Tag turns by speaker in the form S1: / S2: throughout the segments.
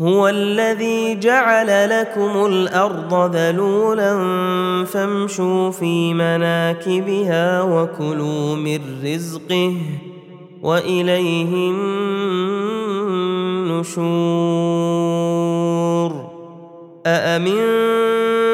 S1: هو الذي جعل لكم الأرض ذلولا فامشوا في مناكبها وكلوا من رزقه وإليه النشور. أأمنتم من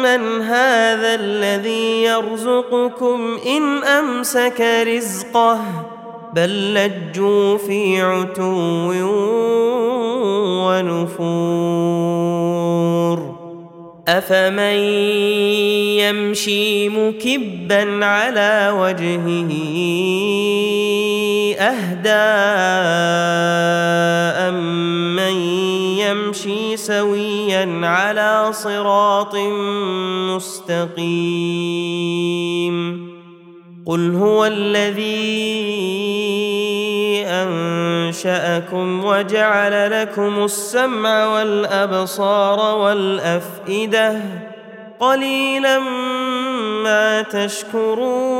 S1: امن هذا الذي يرزقكم إن أمسك رزقه بل لجوا في عتو ونفور أفمن يمشي مكبا على وجهه أهدى امن يمشي سويا على صراط مستقيم قل هو الذي انشاكم وجعل لكم السمع والابصار والافئده قليلا ما تشكرون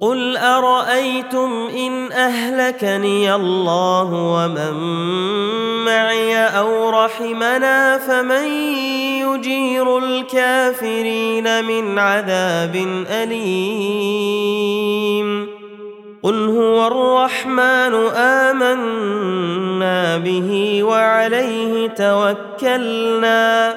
S1: قل ارايتم ان اهلكني الله ومن معي أو رحمنا فمن يجير الكافرين من عذاب اليم قل هو الرحمن امنا به وعليه توكلنا